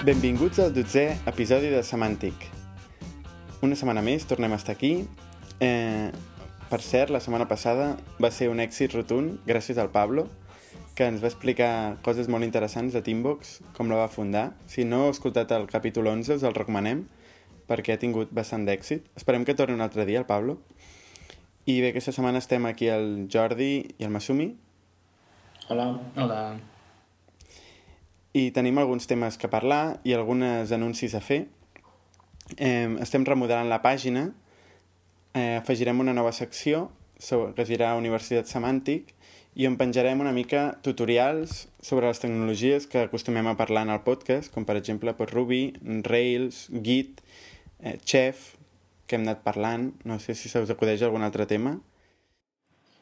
Benvinguts al dotzè episodi de Semàntic. Una setmana més, tornem a estar aquí. Eh, per cert, la setmana passada va ser un èxit rotund gràcies al Pablo, que ens va explicar coses molt interessants de Teambox, com la va fundar. Si no heu escoltat el capítol 11, us el recomanem, perquè ha tingut bastant d'èxit. Esperem que torni un altre dia, el Pablo. I bé, aquesta setmana estem aquí el Jordi i el Masumi, Hola. Hola. I tenim alguns temes que parlar i algunes anuncis a fer. Eh, estem remodelant la pàgina, eh, afegirem una nova secció sobre, que es dirà Universitat Semàntic i on penjarem una mica tutorials sobre les tecnologies que acostumem a parlar en el podcast, com per exemple pues, Ruby, Rails, Git, eh, Chef, que hem anat parlant. No sé si se us acudeix algun altre tema.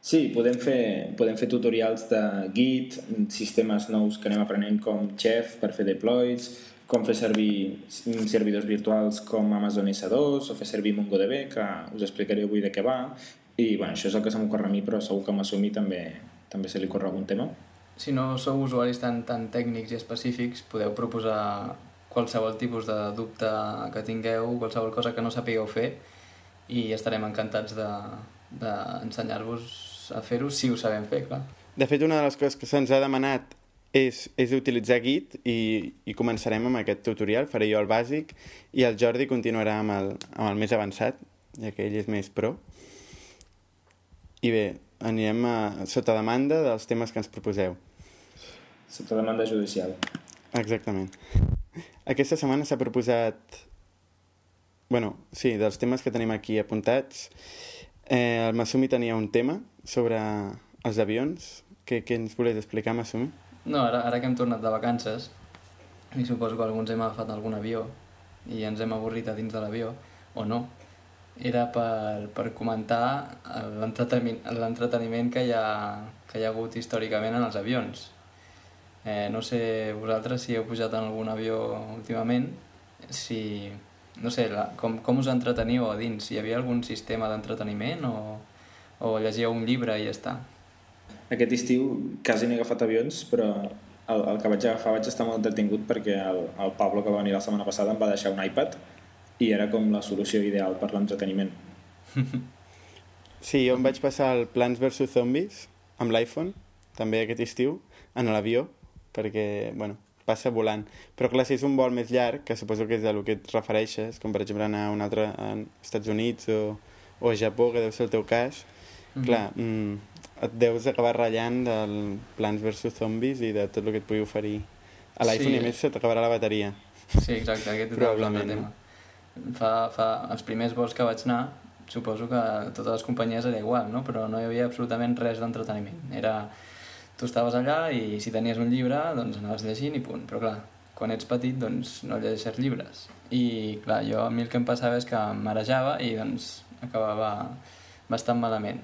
Sí, podem fer, podem fer tutorials de Git, sistemes nous que anem aprenent com Chef per fer deploys, com fer servir servidors virtuals com Amazon S2 o fer servir MongoDB, que us explicaré avui de què va. I bueno, això és el que se m'ocorre a mi, però segur que a Masumi també, també se li corre algun tema. Si no sou usuaris tan, tan tècnics i específics, podeu proposar qualsevol tipus de dubte que tingueu, qualsevol cosa que no sapigueu fer i estarem encantats d'ensenyar-vos de, a fer-ho si ho sabem fer, clar. De fet, una de les coses que se'ns ha demanat és, és utilitzar Git i, i començarem amb aquest tutorial, faré jo el bàsic i el Jordi continuarà amb el, amb el més avançat, ja que ell és més pro. I bé, anirem a, sota demanda dels temes que ens proposeu. Sota demanda judicial. Exactament. Aquesta setmana s'ha proposat... bueno, sí, dels temes que tenim aquí apuntats. Eh, el Masumi tenia un tema sobre els avions. Què, què ens volies explicar, Masumi? No, ara, ara que hem tornat de vacances, i suposo que alguns hem agafat algun avió i ens hem avorrit a dins de l'avió, o no, era per, per comentar l'entreteniment que, hi ha, que hi ha hagut històricament en els avions. Eh, no sé vosaltres si heu pujat en algun avió últimament, si, no sé, la, com, com us entreteniu a dins? Hi havia algun sistema d'entreteniment o, o llegíeu un llibre i ja està? Aquest estiu quasi n'he agafat avions, però el, el que vaig agafar vaig estar molt entretingut perquè el, el Pablo que va venir la setmana passada em va deixar un iPad i era com la solució ideal per l'entreteniment. Sí, jo em vaig passar el Plants vs Zombies amb l'iPhone, també aquest estiu, en l'avió, perquè, bueno, passa volant. Però clar, si és un vol més llarg, que suposo que és a lo que et refereixes, com per exemple anar a un altre a Estats Units o, o a Japó, que deu ser el teu cas, mm -hmm. clar, mm, et deus acabar ratllant del Plants vs Zombies i de tot el que et pugui oferir a l'iPhone Sí. i a més se t'acabarà la bateria. Sí, exacte, aquest és el tema. Fa, fa, els primers vols que vaig anar, suposo que totes les companyies era igual, no? però no hi havia absolutament res d'entreteniment. Era... Tu estaves allà i si tenies un llibre, doncs anaves llegint i punt. Però clar, quan ets petit, doncs no llegeixes llibres. I clar, jo a mi el que em passava és que em marejava i doncs acabava bastant malament.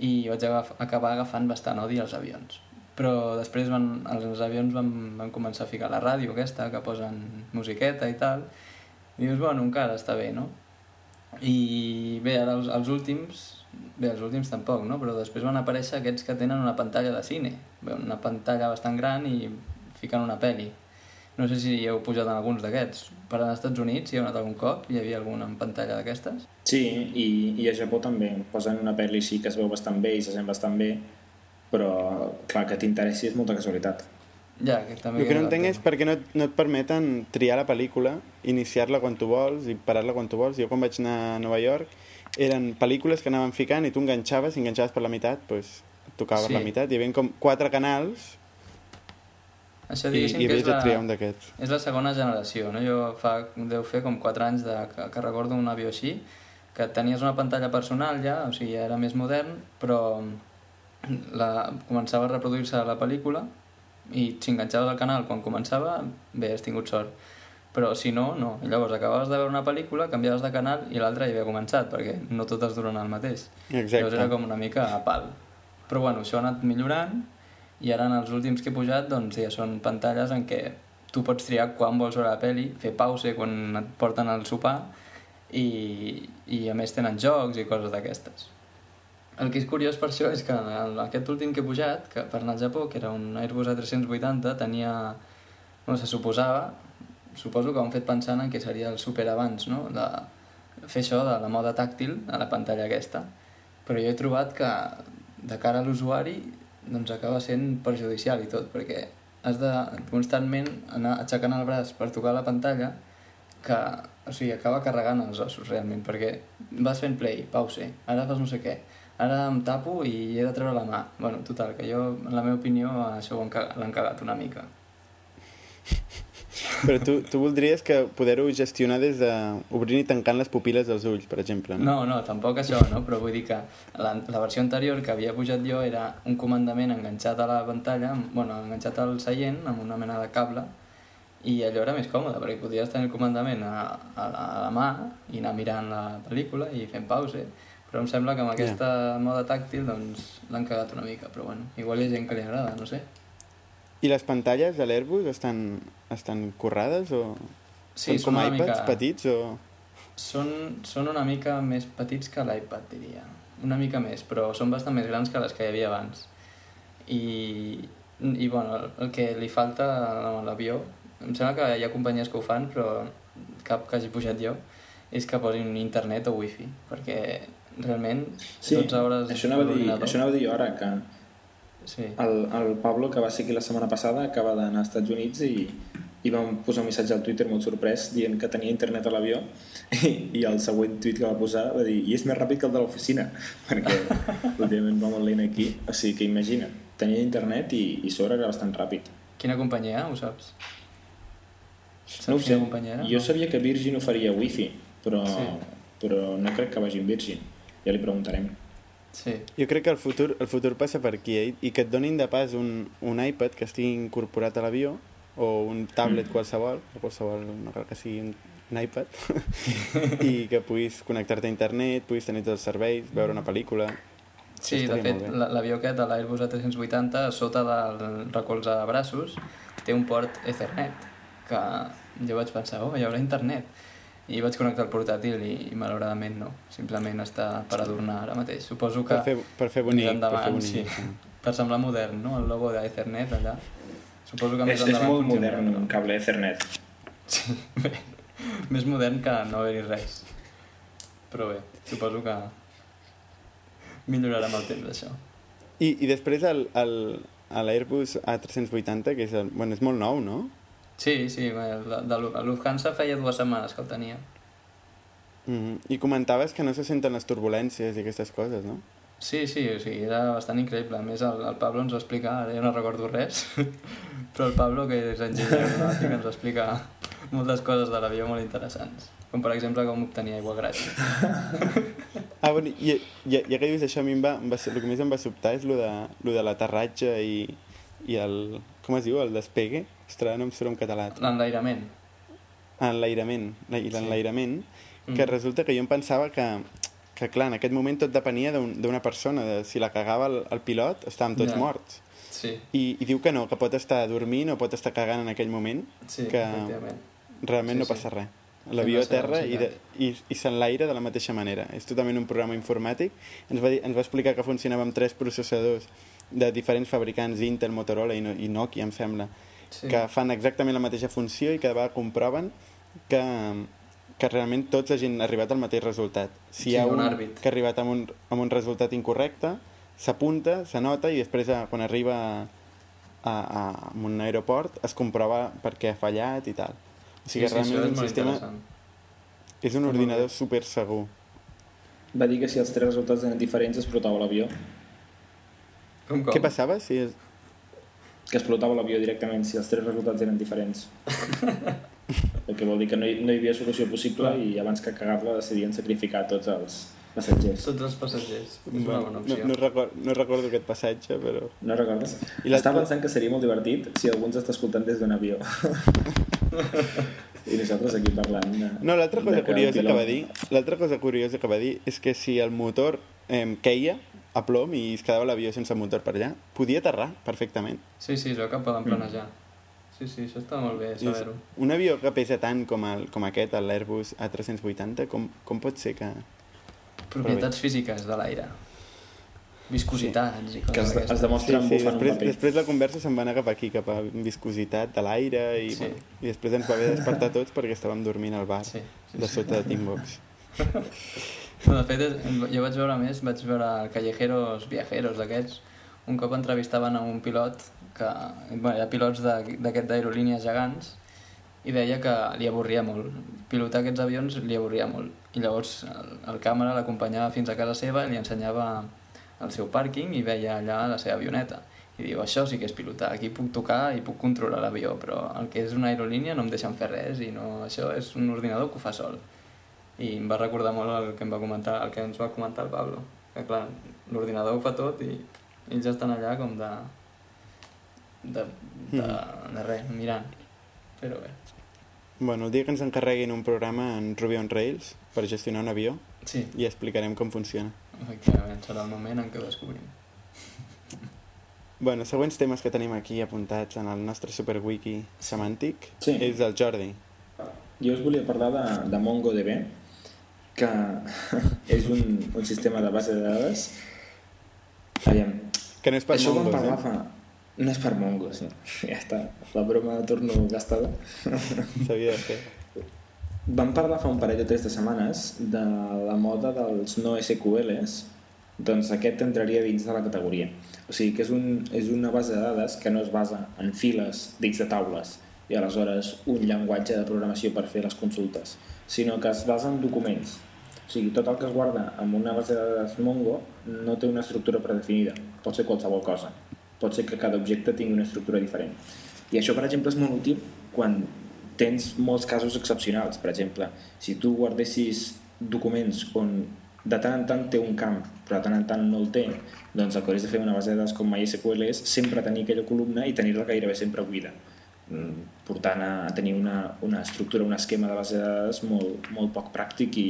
I vaig agaf acabar agafant bastant odi als avions. Però després van, els avions van, van començar a ficar la ràdio aquesta, que posen musiqueta i tal, i dius, bueno, encara està bé, no? I bé, ara els, els últims, bé, els últims tampoc, no? Però després van aparèixer aquests que tenen una pantalla de cine, bé, una pantalla bastant gran i fiquen una pel·li. No sé si heu pujat en alguns d'aquests. Per als Estats Units hi ha anat algun cop? Hi havia alguna en pantalla d'aquestes? Sí, i, i a Japó també. Posen una pel·li sí que es veu bastant bé i se sent bastant bé, però clar, que t'interessi és molta casualitat. Ja, que també... El que no entenc és per què no, no et permeten triar la pel·lícula, iniciar-la quan tu vols i parar-la quan tu vols. Jo quan vaig anar a Nova York eren pel·lícules que anaven ficant i tu enganxaves, i enganxaves per la meitat, doncs et tocava per Sí. la meitat. Hi havia com quatre canals Això i, i havies de triar un d'aquests. És la segona generació, no? Jo fa, deu fer com 4 anys de, que, que recordo un avió així, que tenies una pantalla personal ja, o sigui, ja era més modern, però la, començava a reproduir-se la pel·lícula i si enganxaves al canal quan començava, bé, has tingut sort. Però si no, no. I llavors acabaves de veure una pel·lícula, canviaves de canal i l'altra ja havia començat, perquè no totes duren el mateix. Llavors Exacte. era com una mica a pal. Però bueno, això ha anat millorant i ara en els últims que he pujat doncs ja són pantalles en què tu pots triar quan vols veure la peli, fer pause quan et porten al sopar i, i a més tenen jocs i coses d'aquestes. El que és curiós per això és que aquest últim que he pujat, que per anar al Japó, que era un Airbus A380, tenia... No, se suposava, suposo que ho han fet pensant en què seria el super abans, no? De fer això de la moda tàctil a la pantalla aquesta. Però jo he trobat que de cara a l'usuari doncs acaba sent perjudicial i tot, perquè has de constantment anar aixecant el braç per tocar la pantalla que, o sigui, acaba carregant els ossos realment, perquè vas fent play, pause, ara fas no sé què, ara em tapo i he de treure la mà. Bueno, total, que jo, en la meva opinió, això l'han cagat una mica. Però tu, tu voldries que poder-ho gestionar des de obrint i tancant les pupil·les dels ulls, per exemple, no? No, no, tampoc això, no? Però vull dir que la, la versió anterior que havia pujat jo era un comandament enganxat a la pantalla, bueno, enganxat al seient amb una mena de cable, i allò era més còmode, perquè podies tenir el comandament a, a, la, a la mà i anar mirant la pel·lícula i fent pause, però em sembla que amb aquesta yeah. moda tàctil doncs l'han cagat una mica, però bueno, igual hi ha gent que li agrada, no sé. I les pantalles de l'Airbus estan, estan currades o sí, són com són iPads mica... petits o... Són, són una mica més petits que l'iPad, diria. Una mica més, però són bastant més grans que les que hi havia abans. I, i bueno, el, que li falta a l'avió, em sembla que hi ha companyies que ho fan, però cap que hagi pujat jo, és que posin internet o wifi, perquè realment Sí, 12 hores això anava, a dir, això anava a dir jo ara, que Sí. el, el Pablo, que va ser aquí la setmana passada, acaba d'anar als Estats Units i, i vam posar un missatge al Twitter molt sorprès dient que tenia internet a l'avió i, i el següent tuit que va posar va dir i és més ràpid que el de l'oficina perquè últimament va molt lent aquí. O sigui que imagina, tenia internet i, i sobre era bastant ràpid. Quina companyia, ho saps? Saps no ho sé, companyia jo sabia que Virgin oferia wifi però, Sí. però no crec que vagi amb Virgin. Ja li preguntarem Sí, Jo crec que el futur, el futur passa per aquí, eh? i que et donin de pas un, un iPad que estigui incorporat a l'avió, o un tablet Mm. qualsevol, o qualsevol, no cal que sigui un, un iPad, i que puguis connectar-te a internet, puguis tenir tots els serveis, veure una pel·lícula... Sí, de fet, l'avió aquest, l'Airbus A380, a sota del recolze de braços, té un port Ethernet, que jo vaig pensar, oh, hi haurà internet. I vaig connectar el portàtil i, i malauradament no. Simplement està per adornar ara mateix. Suposo que Per fer, per fer més bonic, per endavant, fer bonic. sí. per semblar modern, no? El logo d'Ethernet allà. Suposo que més és, és endavant molt funcionarà, modern no? un cable Ethernet Sí, bé, més modern que no haver-hi res. Però bé, suposo que millorarà amb el temps, això. I, I després el, el, a l'Airbus A380, que és, el, bueno, és molt nou, no? Sí, sí, de, de Lufthansa feia dues setmanes que el tenia. Mm -hmm. I comentaves que no se senten les turbulències i aquestes coses, no? Sí, sí, o sigui, era bastant increïble. A més, el, el Pablo ens va explicar, ara jo no recordo res, però el Pablo, que és enginyer aeronàutic, ens va explicar moltes coses de l'avió molt interessants. Com, per exemple, com obtenir aigua gratis. Ah, bueno, i, i, ja que dius això, a mi em va, em va, el que més em va sobtar és lo de, lo de l'aterratge i, i el... Com es diu? El despegue? Ostres, no em surt en català. L'enlairament. Enlairament. la- I Sí. l'enlairament, que Mm. resulta que jo em pensava que, que clar, en aquest moment tot depenia d'un- d'una persona. De, si la cagava el, el pilot, estàvem tots Ja. morts. Sí, I, I diu que no, que pot estar dormint o pot estar cagant en aquell moment. sí, Que-. Realment Sí, no sí. passa res. L'avió a terra i, de, i, i s'enlaira de la mateixa manera. És totalment un programa informàtic. Ens va, dir, ens va explicar que funcionava amb tres processadors de diferents fabricants, Intel, Motorola i, No- i Nokia, em sembla, Sí. que fan exactament la mateixa funció i cada vegada comproven que, que realment tots hagin arribat al mateix resultat. Si Sí, hi ha un un, àrbit. que ha arribat amb un, amb un resultat incorrecte, s'apunta, s'anota i després, eh, quan arriba a, a, a un aeroport, es comprova per què ha fallat i tal. O sigui, sí, sí, realment és un sistema... És un ordinador super segur. va dir que si els tres resultats eren diferents explotava l'avió Com, com? Què passava? Si és... que explotava l'avió directament si els tres resultats eren diferents el que vol dir que no hi, no hi havia solució possible i abans que cagar-la decidien sacrificar tots els passatgers Tots els passatgers. És una Bueno, bona no, opció. no, record, no recordo aquest passatge, però... no recordes? I Estava pensant que seria molt divertit si algú ens està escoltant des d'un avió i nosaltres aquí parlant de, No, l'altra cosa el curiosa que va dir, l'altra cosa curiosa que va dir és que si el motor eh, queia a plom i es quedava l'avió sense motor per allà, podia aterrar perfectament. Sí, sí, es veu que Mm. poden planejar. Sí, sí, això està molt bé I saber-ho. un avió que pesa tant com, el, com aquest, l'Airbus A380, com, com pot ser que... Propietats físiques de l'aire. viscositats i Que coses es, es d'aquestes. demostren Sí, sí, bufant després, un paper. després la conversa se'n va anar cap aquí, cap a viscositat de l'aire i, Sí. bueno, i després ens va haver de despertar tots perquè estàvem dormint al bar Sí, sí, de sí. sota de Teambox. No, de fet, jo vaig veure més, vaig veure Callejeros Viajeros d'aquests. Un cop entrevistaven a un pilot, que bueno, hi ha pilots d'aquest d'aerolínies gegants, i deia que li avorria molt. Pilotar aquests avions li avorria molt. I llavors el, el càmera l'acompanyava fins a casa seva li ensenyava el seu pàrquing i veia allà la seva avioneta. I diu, això sí que és pilotar, aquí puc tocar i puc controlar l'avió, però el que és una aerolínia no em deixen fer res i no, això és un ordinador que ho fa sol i em va recordar molt el que em va comentar el que ens va comentar el Pablo que clar, l'ordinador ho fa tot i ells estan allà com de de, de, de res, mirant. Però bé, Bueno, el dia que ens encarreguin un programa en Ruby on Rails per gestionar un avió sí, i explicarem com funciona. efectivament serà el moment en què ho descobrim. Bueno, següents temes que tenim aquí apuntats en el nostre superwiki semàntic Sí. és el Jordi. Jo us volia parlar de, de MongoDB, que és un, un sistema de base de dades. Aviam, Que no és per això vam mongos, parlar eh? fa... No és per mongos, no. Ja està, la broma de torno gastada. S'havia de fer. Vam parlar fa un parell o tres de setmanes de la moda dels no SQLs, doncs aquest entraria dins de la categoria. O sigui que és, un, és una base de dades que no es basa en files dins de taules i aleshores un llenguatge de programació per fer les consultes, sinó que es basa en documents. O sigui, tot el que es guarda en una base de dades Mongo no té una estructura predefinida. Pot ser qualsevol cosa. Pot ser que cada objecte tingui una estructura diferent. I això, per exemple, és molt útil quan tens molts casos excepcionals. Per exemple, si tu guardessis documents on de tant en tant té un camp, però de tant en tant no el té, doncs el que hauries de fer una base de dades com MySQL és sempre tenir aquella columna i tenir-la gairebé sempre buida portant a, a tenir una, una estructura, un esquema de base de dades molt, molt poc pràctic i,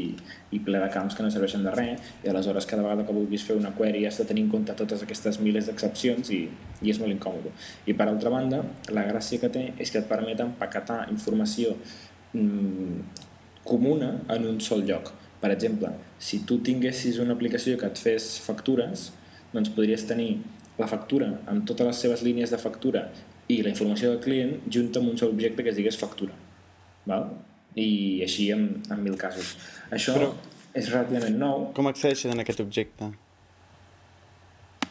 i ple de camps que no serveixen de res i aleshores cada vegada que vulguis fer una query has de tenir en compte totes aquestes milers d'excepcions i, i és molt incòmode. I per altra banda, la gràcia que té és que et permet empaquetar informació mm, comuna en un sol lloc. Per exemple, si tu tinguessis una aplicació que et fes factures, doncs podries tenir la factura amb totes les seves línies de factura i la informació del client junta amb un sol objecte que es digués factura. Val? I així en, en mil casos. Això Però- és relativament nou, Com accedeixes en aquest objecte?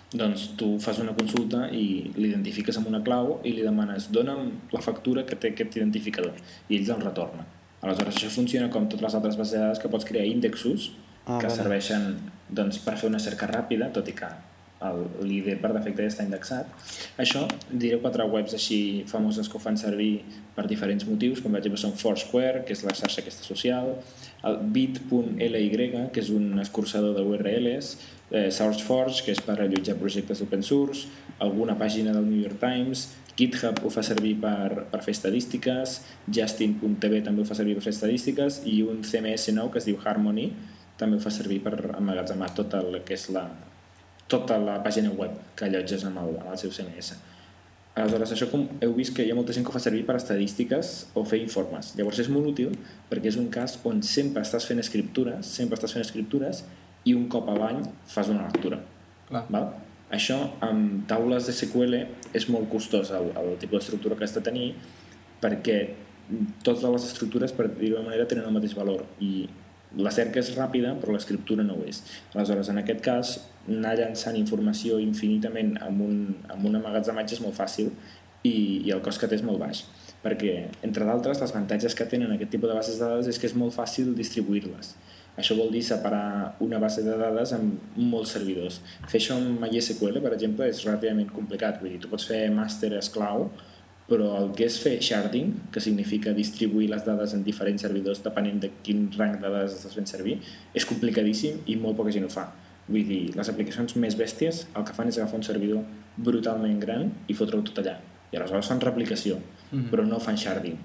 doncs tu fas una consulta i l'identifiques amb una clau i li demanes dona'm la factura que té aquest identificador i ell te'l retorna. Aleshores això funciona com totes les altres bases de dades que pots crear índexos Ah, que vale. serveixen doncs, per fer una cerca ràpida, tot i que l'ID per defecte ja està indexat. Això, diré quatre webs així famoses que ho fan servir per diferents motius, com per exemple són Foursquare, que és la xarxa aquesta social, el bit.ly, que és un escurçador de URLs, eh, SourceForge, que és per allotjar projectes open source, alguna pàgina del New York Times, GitHub ho fa servir per, per fer estadístiques, Justin.tv també ho fa servir per fer estadístiques i un CMS nou que es diu Harmony també ho fa servir per emmagatzemar tot el que és la, tota la pàgina web que allotges amb el, amb el seu CMS. Aleshores, això com heu vist que hi ha molta gent que ho fa servir per estadístiques o fer informes. Llavors és molt útil perquè és un cas on sempre estàs fent escriptures, sempre estàs fent escriptures i un cop a l'any fas una lectura. clar, Val? Això amb taules de SQL és molt costós el, el tipus d'estructura que has de tenir perquè totes les estructures, per dir-ho d'una manera, tenen el mateix valor i la cerca és ràpida però l'escriptura no ho és. Aleshores, en aquest cas, anar llançant informació infinitament amb un, amb un emmagatzematge és molt fàcil i, i el cost que té és molt baix perquè, entre d'altres, els avantatges que tenen aquest tipus de bases de dades és que és molt fàcil distribuir-les. Això vol dir separar una base de dades amb molts servidors. Fer això amb MySQL, per exemple, és relativament complicat. Vull dir, tu pots fer master esclau, però el que és fer sharding, que significa distribuir les dades en diferents servidors depenent de quin rang de dades estàs fent servir, és complicadíssim i molt poca gent ho fa. Vull dir, les aplicacions més bèsties el que fan és agafar un servidor brutalment gran i fotre-ho tot allà. I aleshores fan replicació, Mhm. però no fan sharding,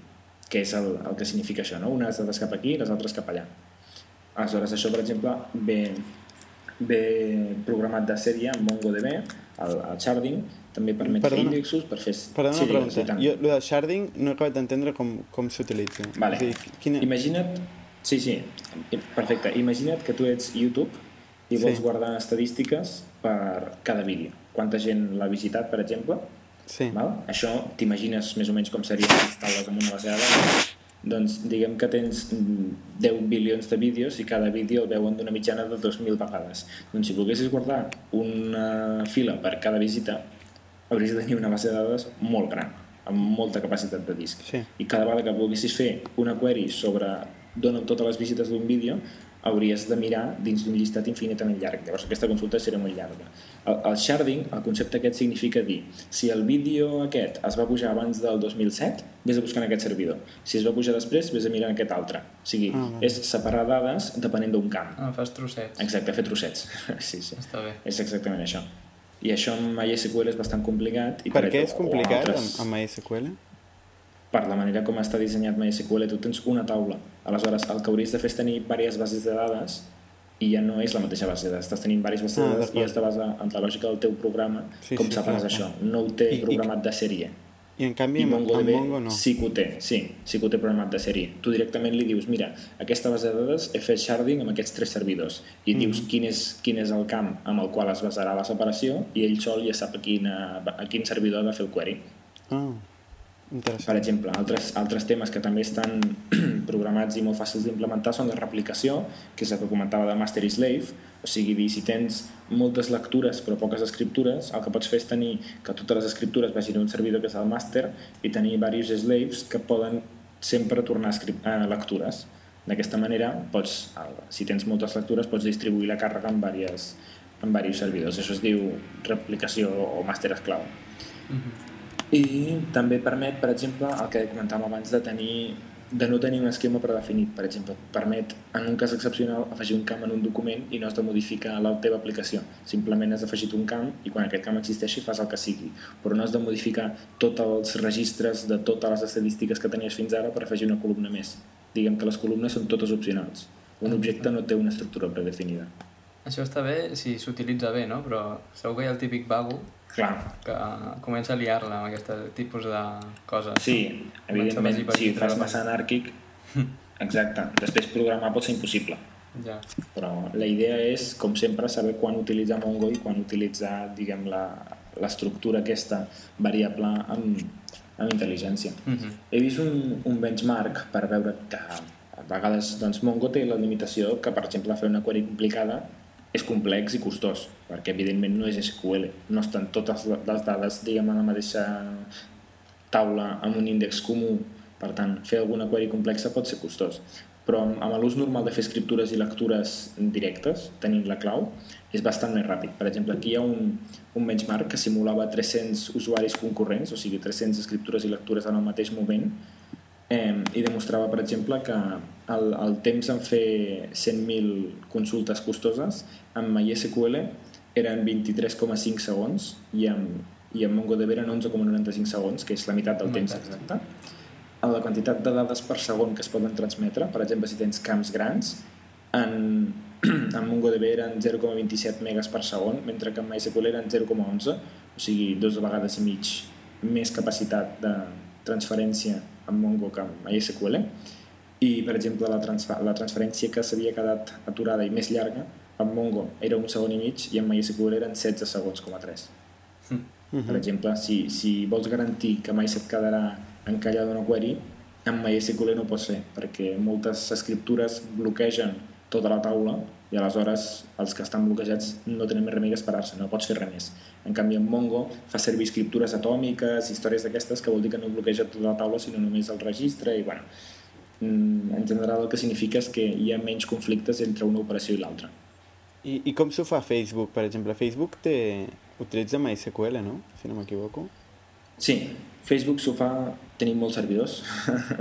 que és el, el que significa això, no? Unes dades cap aquí i les altres cap allà. Aleshores, això, per exemple, ve, ve programat de sèrie amb MongoDB, el, el sharding, també permet Perdona. fer índexos per fer... Perdona Sí, una pregunta. tant. Jo, lo del sharding, no he acabat d'entendre com, com s'utilitza. Vale. És dir, quina... Imagina't... Sí, sí, perfecte. Imagina't que tu ets YouTube i vols Sí. guardar estadístiques per cada vídeo. Quanta gent l'ha visitat, per exemple, Sí. Val? Això t'imagines més o menys com seria si instal·les en una base de dades. Doncs diguem que tens mm, 10 bilions de vídeos i cada vídeo el veuen d'una mitjana de 2.000 vegades. Doncs si volguessis guardar una fila per cada visita, hauries de tenir una base de dades molt gran, amb molta capacitat de disc. Sí. I cada vegada que volguessis fer una query sobre dona'm totes les visites d'un vídeo, hauries de mirar dins d'un llistat infinitament llarg. Llavors aquesta consulta serà molt llarga. El, el sharding, el concepte aquest significa dir si el vídeo aquest es va pujar abans del 2007, vés a buscar en aquest servidor. Si es va pujar després, vés a mirar en aquest altre. O sigui, Ah, és separar dades depenent d'un camp. Ah, fas trossets. Exacte, fer trossets. sí, sí. Està bé. És exactament això. I això amb MySQL és bastant complicat. I Per què és complicat altres- amb, amb MySQL? per la manera com està dissenyat MySQL, tu tens una taula. Aleshores, el que hauries de fer és tenir diverses bases de dades i ja no és la mateixa base de dades. Estàs tenint diverses bases Ah, de dades i d'acord. has de basar en la lògica del teu programa Sí, com sí, separes clar, això. No ho té I- i- programat de sèrie. I en canvi I amb, amb MongoDB Mongo no. sí que ho té, sí, sí que ho té programat de sèrie. Tu directament li dius, mira, aquesta base de dades he fet sharding amb aquests tres servidors i Mhm. dius quin és, quin és el camp amb el qual es basarà la separació i ell sol ja sap a, quina, a quin servidor ha de fer el query. Ah. Per exemple, altres, altres temes que també estan programats i molt fàcils d'implementar són la replicació, que és el que comentava de master i slave, o sigui, dir, si tens moltes lectures però poques escriptures, el que pots fer és tenir que totes les escriptures vagin a un servidor que és el master i tenir diversos slaves que poden sempre tornar a, a lectures. D'aquesta manera, pots, si tens moltes lectures, pots distribuir la càrrega en diversos, en diversos servidors. Això es diu replicació o master esclau. I també permet, per exemple, el que comentàvem abans de tenir de no tenir un esquema predefinit, per exemple, permet, en un cas excepcional, afegir un camp en un document i no has de modificar la teva aplicació. Simplement has afegit un camp i quan aquest camp existeixi fas el que sigui. Però no has de modificar tots els registres de totes les estadístiques que tenies fins ara per afegir una columna més. Diguem que les columnes són totes opcionals. Un objecte no té una estructura predefinida. Això està bé si s'utilitza bé, no? Però segur que hi ha el típic vago Clar, que comença a liar-la amb aquest tipus de coses. sí, evidentment, si dintre fas massa anàrquic, exacte, després programar pot ser impossible. Ja. però la idea és, com sempre, saber quan utilitzar Mongo i quan utilitzar, diguem, la- l'estructura aquesta variable amb, amb intel·ligència. Mm -hmm. He vist un, un benchmark per veure que a vegades doncs, Mongo té la limitació que, per exemple, fer una query complicada és complex i costós, perquè evidentment no és SQL, no estan totes les dades, diguem, a la mateixa taula amb un índex comú, per tant, fer alguna query complexa pot ser costós. Però amb, amb l'ús normal de fer escriptures i lectures directes, tenint la clau, és bastant més ràpid. Per exemple, aquí hi ha un, un benchmark que simulava 300 usuaris concurrents, o sigui, 300 escriptures i lectures en el mateix moment, eh, i demostrava, per exemple, que el, el temps en fer 100.000 consultes costoses amb MySQL eren 23,5 segons i amb, i amb MongoDB eren 11,95 segons, que és la meitat del temps exacte. La quantitat de dades per segon que es poden transmetre, per exemple, si tens camps grans, en, en MongoDB eren 0,27 megas per segon, mentre que en MySQL eren 0,11, o sigui, dues vegades i mig més capacitat de transferència en Mongo que en MySQL. I, per exemple, la, transfer la transferència que s'havia quedat aturada i més llarga, en Mongo era un segon i mig i en MySQL eren 16 segons, com a 3. Per exemple, si, si vols garantir que mai se't quedarà encallada una query, en MySQL no ho pots fer, perquè moltes escriptures bloquegen tota la taula i aleshores els que estan bloquejats no tenen més remei que esperar-se, no pots fer res més. En canvi, en Mongo fa servir escriptures atòmiques, històries d'aquestes, que vol dir que no bloqueja tota la taula, sinó només el registre, i bueno, mm, en general el que significa és que hi ha menys conflictes entre una operació i l'altra. I, I com s'ho fa Facebook, per exemple? Facebook té... utilitza MySQL, no? Si no m'equivoco. Sí, Facebook s'ho fa tenint molts servidors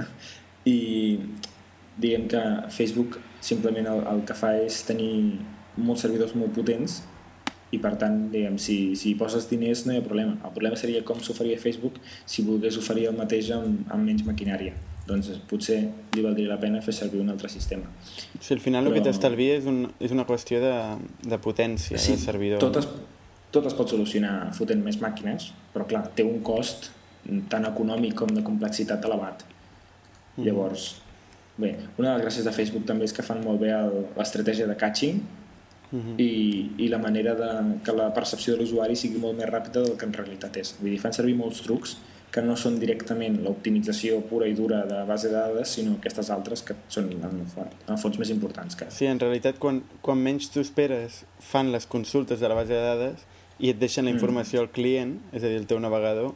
i diguem que Facebook simplement el, el que fa és tenir molts servidors molt potents i per tant, diguem, si, si hi poses diners no hi ha problema. El problema seria com s'ho faria Facebook si volgués oferir el mateix amb, amb menys maquinària. Doncs potser li valdria la pena fer servir un altre sistema. O sigui, al final el que Però- t'estalvia és, un, és una qüestió de, de potència sí, de servidor. tot es, tot es pot solucionar fotent més màquines, però clar, té un cost tant econòmic com de complexitat elevat. Mm. Llavors, bé, una de les gràcies de Facebook també és que fan molt bé l'estratègia de catching -huh. i, i la manera de, que la percepció de l'usuari sigui molt més ràpida del que en realitat és. Vull dir, fan servir molts trucs que no són directament l'optimització pura i dura de base de dades, sinó aquestes altres que són en el, en fons més importants. Que... Sí, en realitat, quan, quan menys tu esperes, fan les consultes de la base de dades i et deixen la mm. informació mm. al client, és a dir, el teu navegador,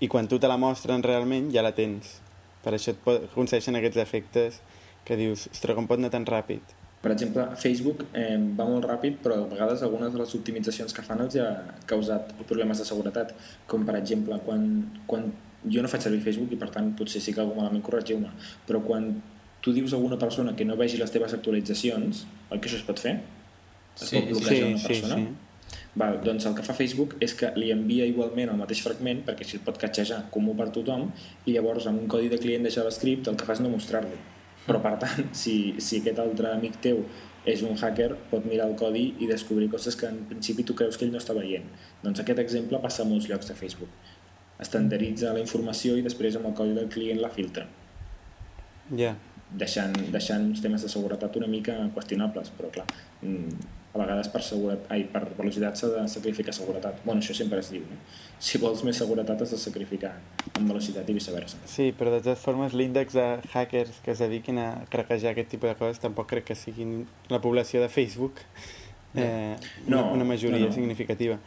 i quan tu te la mostren realment ja la tens. Per això et concedeixen aquests efectes que dius, ostres, com pot anar tan ràpid? Per exemple, Facebook eh, va molt ràpid, però a vegades algunes de les optimitzacions que fan els ja ha causat problemes de seguretat, com per exemple quan, quan jo no faig servir Facebook i per tant potser sí que algú malament corregiu-me, però quan tu dius a alguna persona que no vegi les teves actualitzacions, oi que això es pot fer? Es sí, pot bloquejar sí, una persona? Sí, sí. Val, doncs el que fa Facebook és que li envia igualment el mateix fragment perquè així el pot catxejar comú per tothom i llavors amb un codi de client de JavaScript el que fa és no mostrar-lo però per tant, si, si aquest altre amic teu és un hacker, pot mirar el codi i descobrir coses que en principi tu creus que ell no està veient. Doncs aquest exemple passa a molts llocs de Facebook. Estandaritza la informació i després amb el codi del client la filtra. Ja. Yeah. Deixant, deixant uns temes de seguretat una mica qüestionables, però clar, mm, a vegades per, seguretat, ai, per velocitat s'ha de sacrificar seguretat. bueno, això sempre es diu, no? Si vols més seguretat has de sacrificar en velocitat i viceversa. Sí, però de totes formes l'índex de hackers que es dediquin a craquejar aquest tipus de coses tampoc crec que siguin la població de Facebook eh, no, una, una majoria no, no. significativa.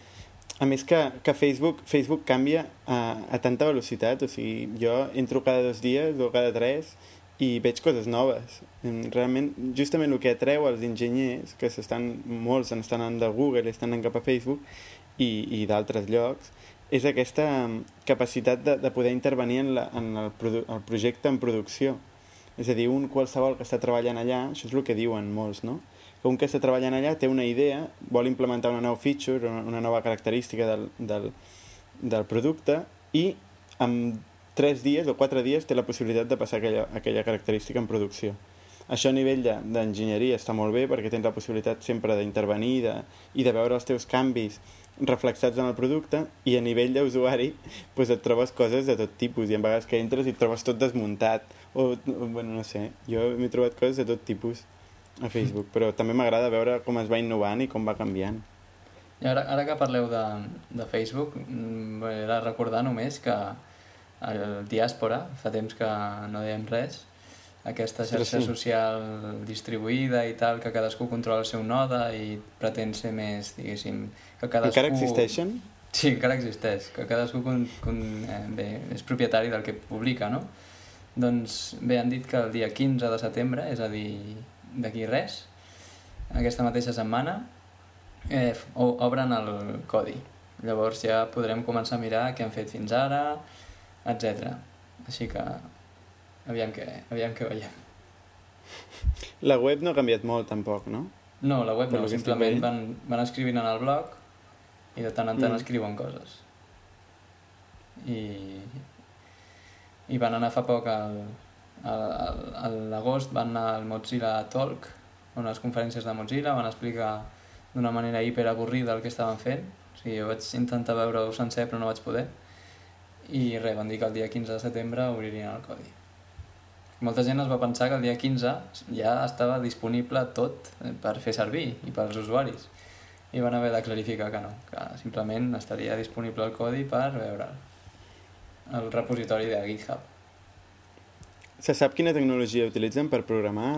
A més que, que Facebook, Facebook canvia a, a tanta velocitat, o sigui, jo entro cada dos dies o cada tres i veig coses noves. Realment, justament el que atreu als enginyers, que s'estan molts estan anant de Google, estan anant cap a Facebook i, i d'altres llocs, és aquesta capacitat de, de poder intervenir en, la, en el, produ el projecte en producció. És a dir, un qualsevol que està treballant allà, això és el que diuen molts, no? que un que està treballant allà té una idea, vol implementar una nova feature, una, una nova característica del, del, del producte i amb 3 dies o 4 dies té la possibilitat de passar aquella, aquella característica en producció. Això a nivell d'enginyeria de, està molt bé perquè tens la possibilitat sempre d'intervenir i de veure els teus canvis reflexats en el producte i a nivell d'usuari pues et trobes coses de tot tipus i a vegades que entres i et trobes tot desmuntat o, o bueno, no sé, jo m'he trobat coses de tot tipus a Facebook, però també m'agrada veure com es va innovant i com va canviant. I ara, ara que parleu de, de Facebook, m'he de recordar només que el Diàspora, fa temps que no dèiem res, aquesta xarxa sí. social distribuïda i tal, que cadascú controla el seu node i pretén ser més, diguéssim, que cadascú... Encara existeixen? Sí, encara existeix, que cadascú con, con, eh, bé, és propietari del que publica, no? Doncs bé, han dit que el dia 15 de setembre, és a dir, d'aquí res, aquesta mateixa setmana, eh, obren el codi. Llavors ja podrem començar a mirar què han fet fins ara, etc. Així que aviam què, aviam què veiem. La web no ha canviat molt tampoc, no? No, la web per no, simplement van, van escrivint en el blog i de tant en tant mm. escriuen coses. I, i van anar fa poc al, al, a l'agost van anar al Mozilla Talk unes conferències de Mozilla van explicar d'una manera hiperavorrida el que estaven fent o sigui, jo vaig intentar veure-ho sencer però no vaig poder i res, van dir que el dia 15 de setembre obririen el codi. Molta gent es va pensar que el dia 15 ja estava disponible tot per fer servir i pels usuaris i van haver de clarificar que no, que simplement estaria disponible el codi per veure el repositori de GitHub. Se sap quina tecnologia utilitzen per programar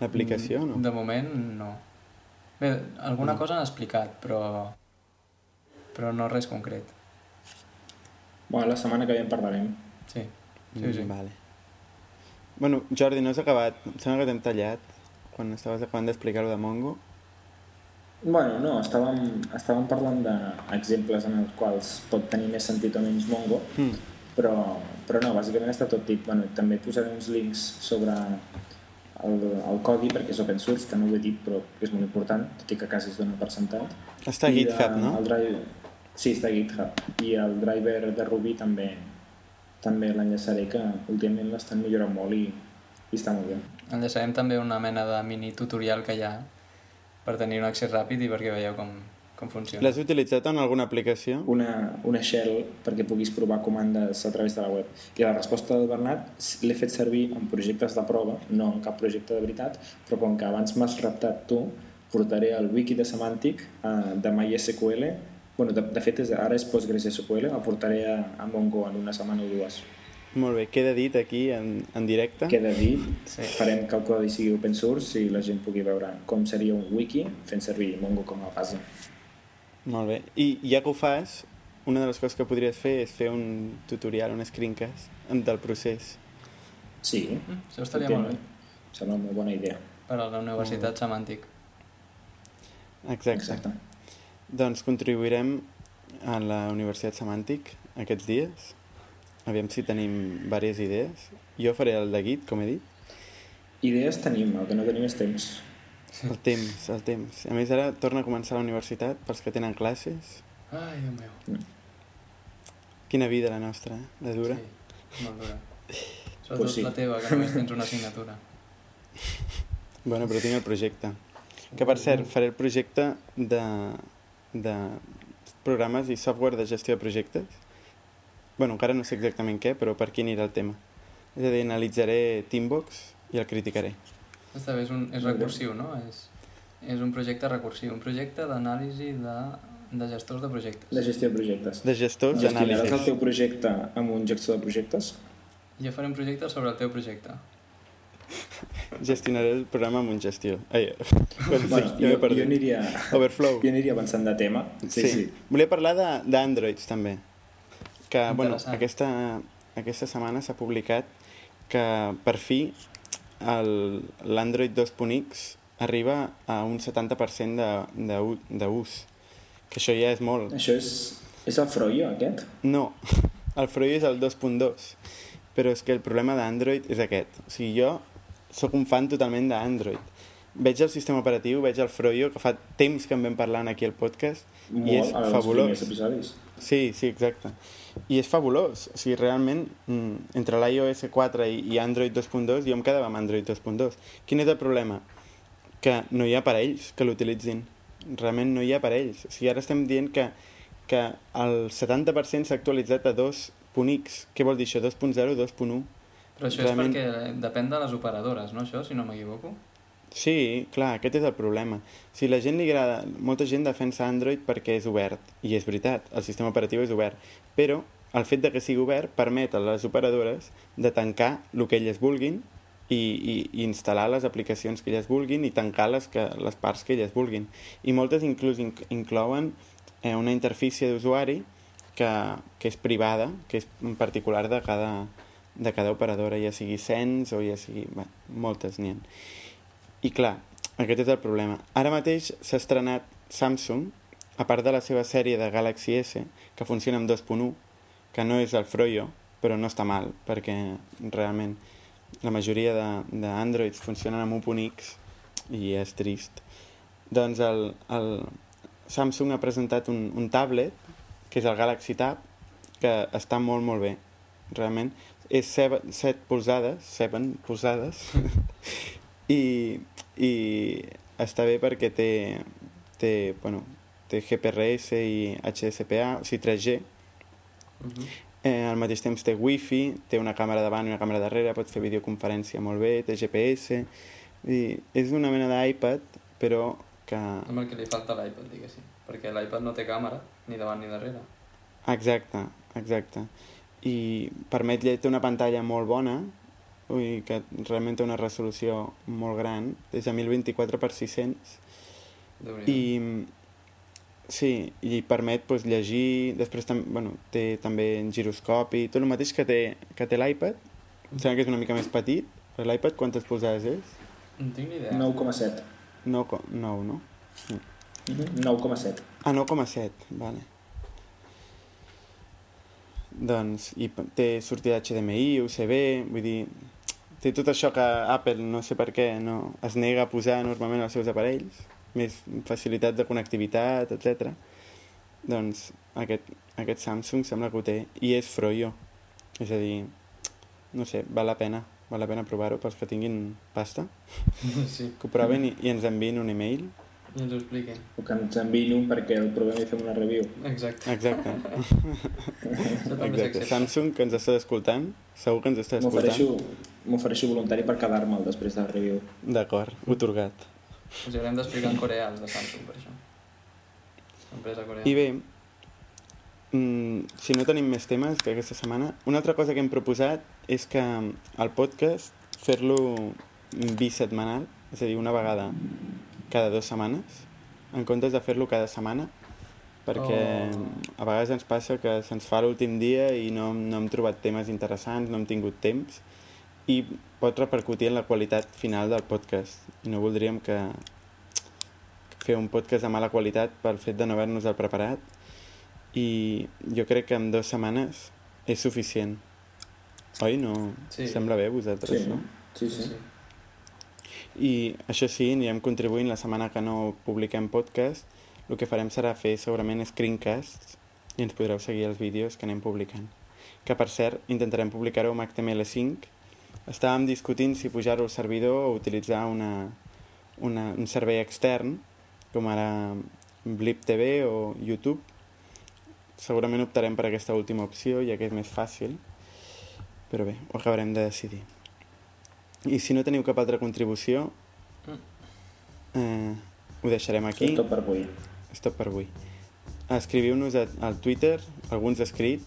l'aplicació, no? De moment, no. Bé, alguna no. cosa han explicat, però, però no res concret. Bueno, la setmana que ve en parlarem. Sí, sí, sí. Mm, vale. Bueno, Jordi, no has acabat. Em sembla que t'hem tallat quan estaves acabant d'explicar-ho de Mongo. Bueno, no, estàvem, estàvem parlant d'exemples en els quals pot tenir més sentit o menys Mongo, mm. però, però no, bàsicament està tot dit. Bueno, també posaré uns links sobre el, el codi, perquè és open source, que no ho he dit, però és molt important, tot i que quasi es dona per sentat. Està a GitHub, no? El drive, Sí, està a GitHub. I el driver de Ruby també també l'enllaçaré, que últimament l'estan millorant molt i, i està molt bé. Enllaçarem també una mena de mini tutorial que hi ha per tenir un accés ràpid i perquè veieu com, com funciona. L'has utilitzat en alguna aplicació? Una, una shell perquè puguis provar comandes a través de la web. I la resposta del Bernat l'he fet servir en projectes de prova, no en cap projecte de veritat, però com que abans m'has reptat tu, portaré el wiki de semàntic uh, de MySQL bueno, de, de fet és, ara és PostgreSQL el portaré a, a Mongo en una setmana o dues Molt bé, queda dit aquí en, en directe. queda dit, sí. farem que el codi sigui open source i la gent pugui veure com seria un wiki fent servir Mongo com a base Molt bé. I ja que ho fas, una de les coses que podries fer és fer un tutorial, un screencast del procés. sí, Mm, això estaria molt bé. sembla una molt bona idea Per a la Universitat Semàntic. Exacte. exacte Doncs contribuirem a la Universitat Semàntic aquests dies. Aviam si tenim diverses idees. Jo faré el de Git, com he dit. idees tenim, el que no tenim és temps El temps, el temps. A més, ara torna a començar la universitat pels que tenen classes. Ai, Déu meu. Quina vida la nostra, eh? La dura. Sí, molt dura. Sobretot Pues sí. la teva, que només tens una assignatura. Bueno, però tinc el projecte. Que, per cert, faré el projecte de, de programes i software de gestió de projectes. bueno, encara no sé exactament què, però per aquí anirà el tema. És a dir, analitzaré Teambox i el criticaré. Està bé, és, un, és recursiu, no? És, és un projecte recursiu, un projecte d'anàlisi de, de gestors de projectes. de gestió de projectes De gestors gestionaràs el teu projecte amb un gestor de projectes Jo faré un projecte sobre el teu projecte. Gestionaré el programa amb un gestió. Ai, bueno, sí, jo, jo, aniria, Overflow. jo aniria avançant de tema sí, sí. sí. Volia parlar de- d'Androids també. Que, bueno, aquesta, aquesta setmana s'ha publicat que per fi el- l'Android 2.x arriba a un 70% de- de d'ús. Que això ja és molt. això és, és el Froyo aquest? No, el Froyo és el 2.2, però és que el problema d'Android és aquest. O sigui, jo sóc un fan totalment d'Android. Veig el sistema operatiu, veig el Froyo, que fa temps que en vam parlant aquí al podcast, Molt, i és fabulós. Sí, sí, exacte. I és fabulós. O sigui, realment, mm, entre l'iOS 4 i, i Android 2.2, jo em quedava amb Android 2.2. Quin és el problema? Que no hi ha aparells que l'utilitzin. Realment no hi ha aparells. O sigui, ara estem dient que, que el 70% s'ha actualitzat a 2.x. Què vol dir això? 2.0, 2.1? Però això Realment- és perquè depèn de les operadores, no, això, si no m'equivoco? Sí, clar, aquest és el problema. Si la gent li agrada, molta gent defensa Android perquè és obert, i és veritat, el sistema operatiu és obert, però el fet de que sigui obert permet a les operadores de tancar el que elles vulguin i, i, i instal·lar les aplicacions que elles vulguin i tancar les, que, les parts que elles vulguin. I moltes inclús inc inclouen eh, una interfície d'usuari que, que és privada, que és en particular de cada, de cada operadora, ja sigui Sense o ja sigui... Bé, moltes n'hi ha. I clar, aquest és el problema. Ara mateix s'ha estrenat Samsung, a part de la seva sèrie de Galaxy S, que funciona amb 2.1, que no és el Froyo, però no està mal, perquè realment la majoria d'Androids funcionen amb 1.x i és trist. Doncs el, el Samsung ha presentat un, un tablet, que és el Galaxy Tab, que està molt, molt bé, realment. És 7, 7 polzades, 7 polzades, i, i està bé perquè té, té, bueno, té GPRS i HDCPA, o sigui 3G, Uh -huh. eh, al mateix temps té wifi, té una càmera davant i una càmera darrere, pot fer videoconferència molt bé, té GPS, i és una mena d'iPad, però que... Amb el que li falta l'iPad, diguéssim. Perquè l'iPad no té càmera, ni davant ni darrere. Exacte, exacte. I permet, té una pantalla molt bona, vull dir que realment té una resolució molt gran, des de 1024 per 600, déu nhi i sí, i permet pues, llegir després tam bueno, té també giroscopi tot el mateix que té, que té l'iPad em sembla que és una mica més petit però l'iPad quantes polzades és? No tinc ni idea. 9,7 9, co- 9 no? Mhm, 9,7 Ah, 9,7, vale. Doncs, i té sortida HDMI, USB, vull dir, té tot això que Apple, no sé per què, no es nega a posar normalment als seus aparells, més facilitat de connectivitat, etc. Doncs aquest, aquest Samsung sembla que ho té, i és Froyo. És a dir, no sé, val la pena, val la pena provar-ho pels que tinguin pasta, Sí, que ho proven i, i ens enviïn un email. I ens ho expliquen. o que ens enviïn un perquè el provem i fem una review Exacte. Exacte. Exacte. Samsung, que ens està escoltant, segur que ens està escoltant. m'ofereixo m'ofereixo voluntari per quedar-me'l després de la review D'acord, otorgat. Els haurem d'explicar en coreà, els de Samsung, per això. Empresa coreana. I bé, mm, si no tenim més temes que aquesta setmana, una altra cosa que hem proposat és que el podcast fer-lo bisetmanal, és a dir, una vegada cada dues setmanes, en comptes de fer-lo cada setmana, perquè Oh. a vegades ens passa que se'ns fa l'últim dia i no, no hem trobat temes interessants, no hem tingut temps, i pot repercutir en la qualitat final del podcast. I no voldríem que fer un podcast de mala qualitat pel fet de no haver-nos-el preparat i jo crec que en dues setmanes és suficient. Oi? No? Sí. Sembla bé a vosaltres, Sí, no? sí, sí. sí. I això sí, anirem contribuint la setmana que no publiquem podcast. El que farem serà fer segurament screencasts i ens podreu seguir els vídeos que anem publicant. Que per cert, intentarem publicar-ho amb HTML5. Estàvem discutint si pujar-ho al servidor o utilitzar una, una, un servei extern, com ara Blip TV o YouTube. Segurament optarem per aquesta última opció, ja que és més fàcil. Però bé, ho acabarem de decidir. I si no teniu cap altra contribució, eh, ho deixarem aquí. És tot per avui. És tot per avui. Escriviu-nos al Twitter, alguns escrit.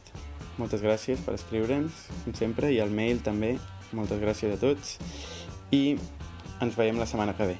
Moltes gràcies per escriure'ns, com sempre, i al mail també. Moltes gràcies a tots. I ens veiem la setmana que ve.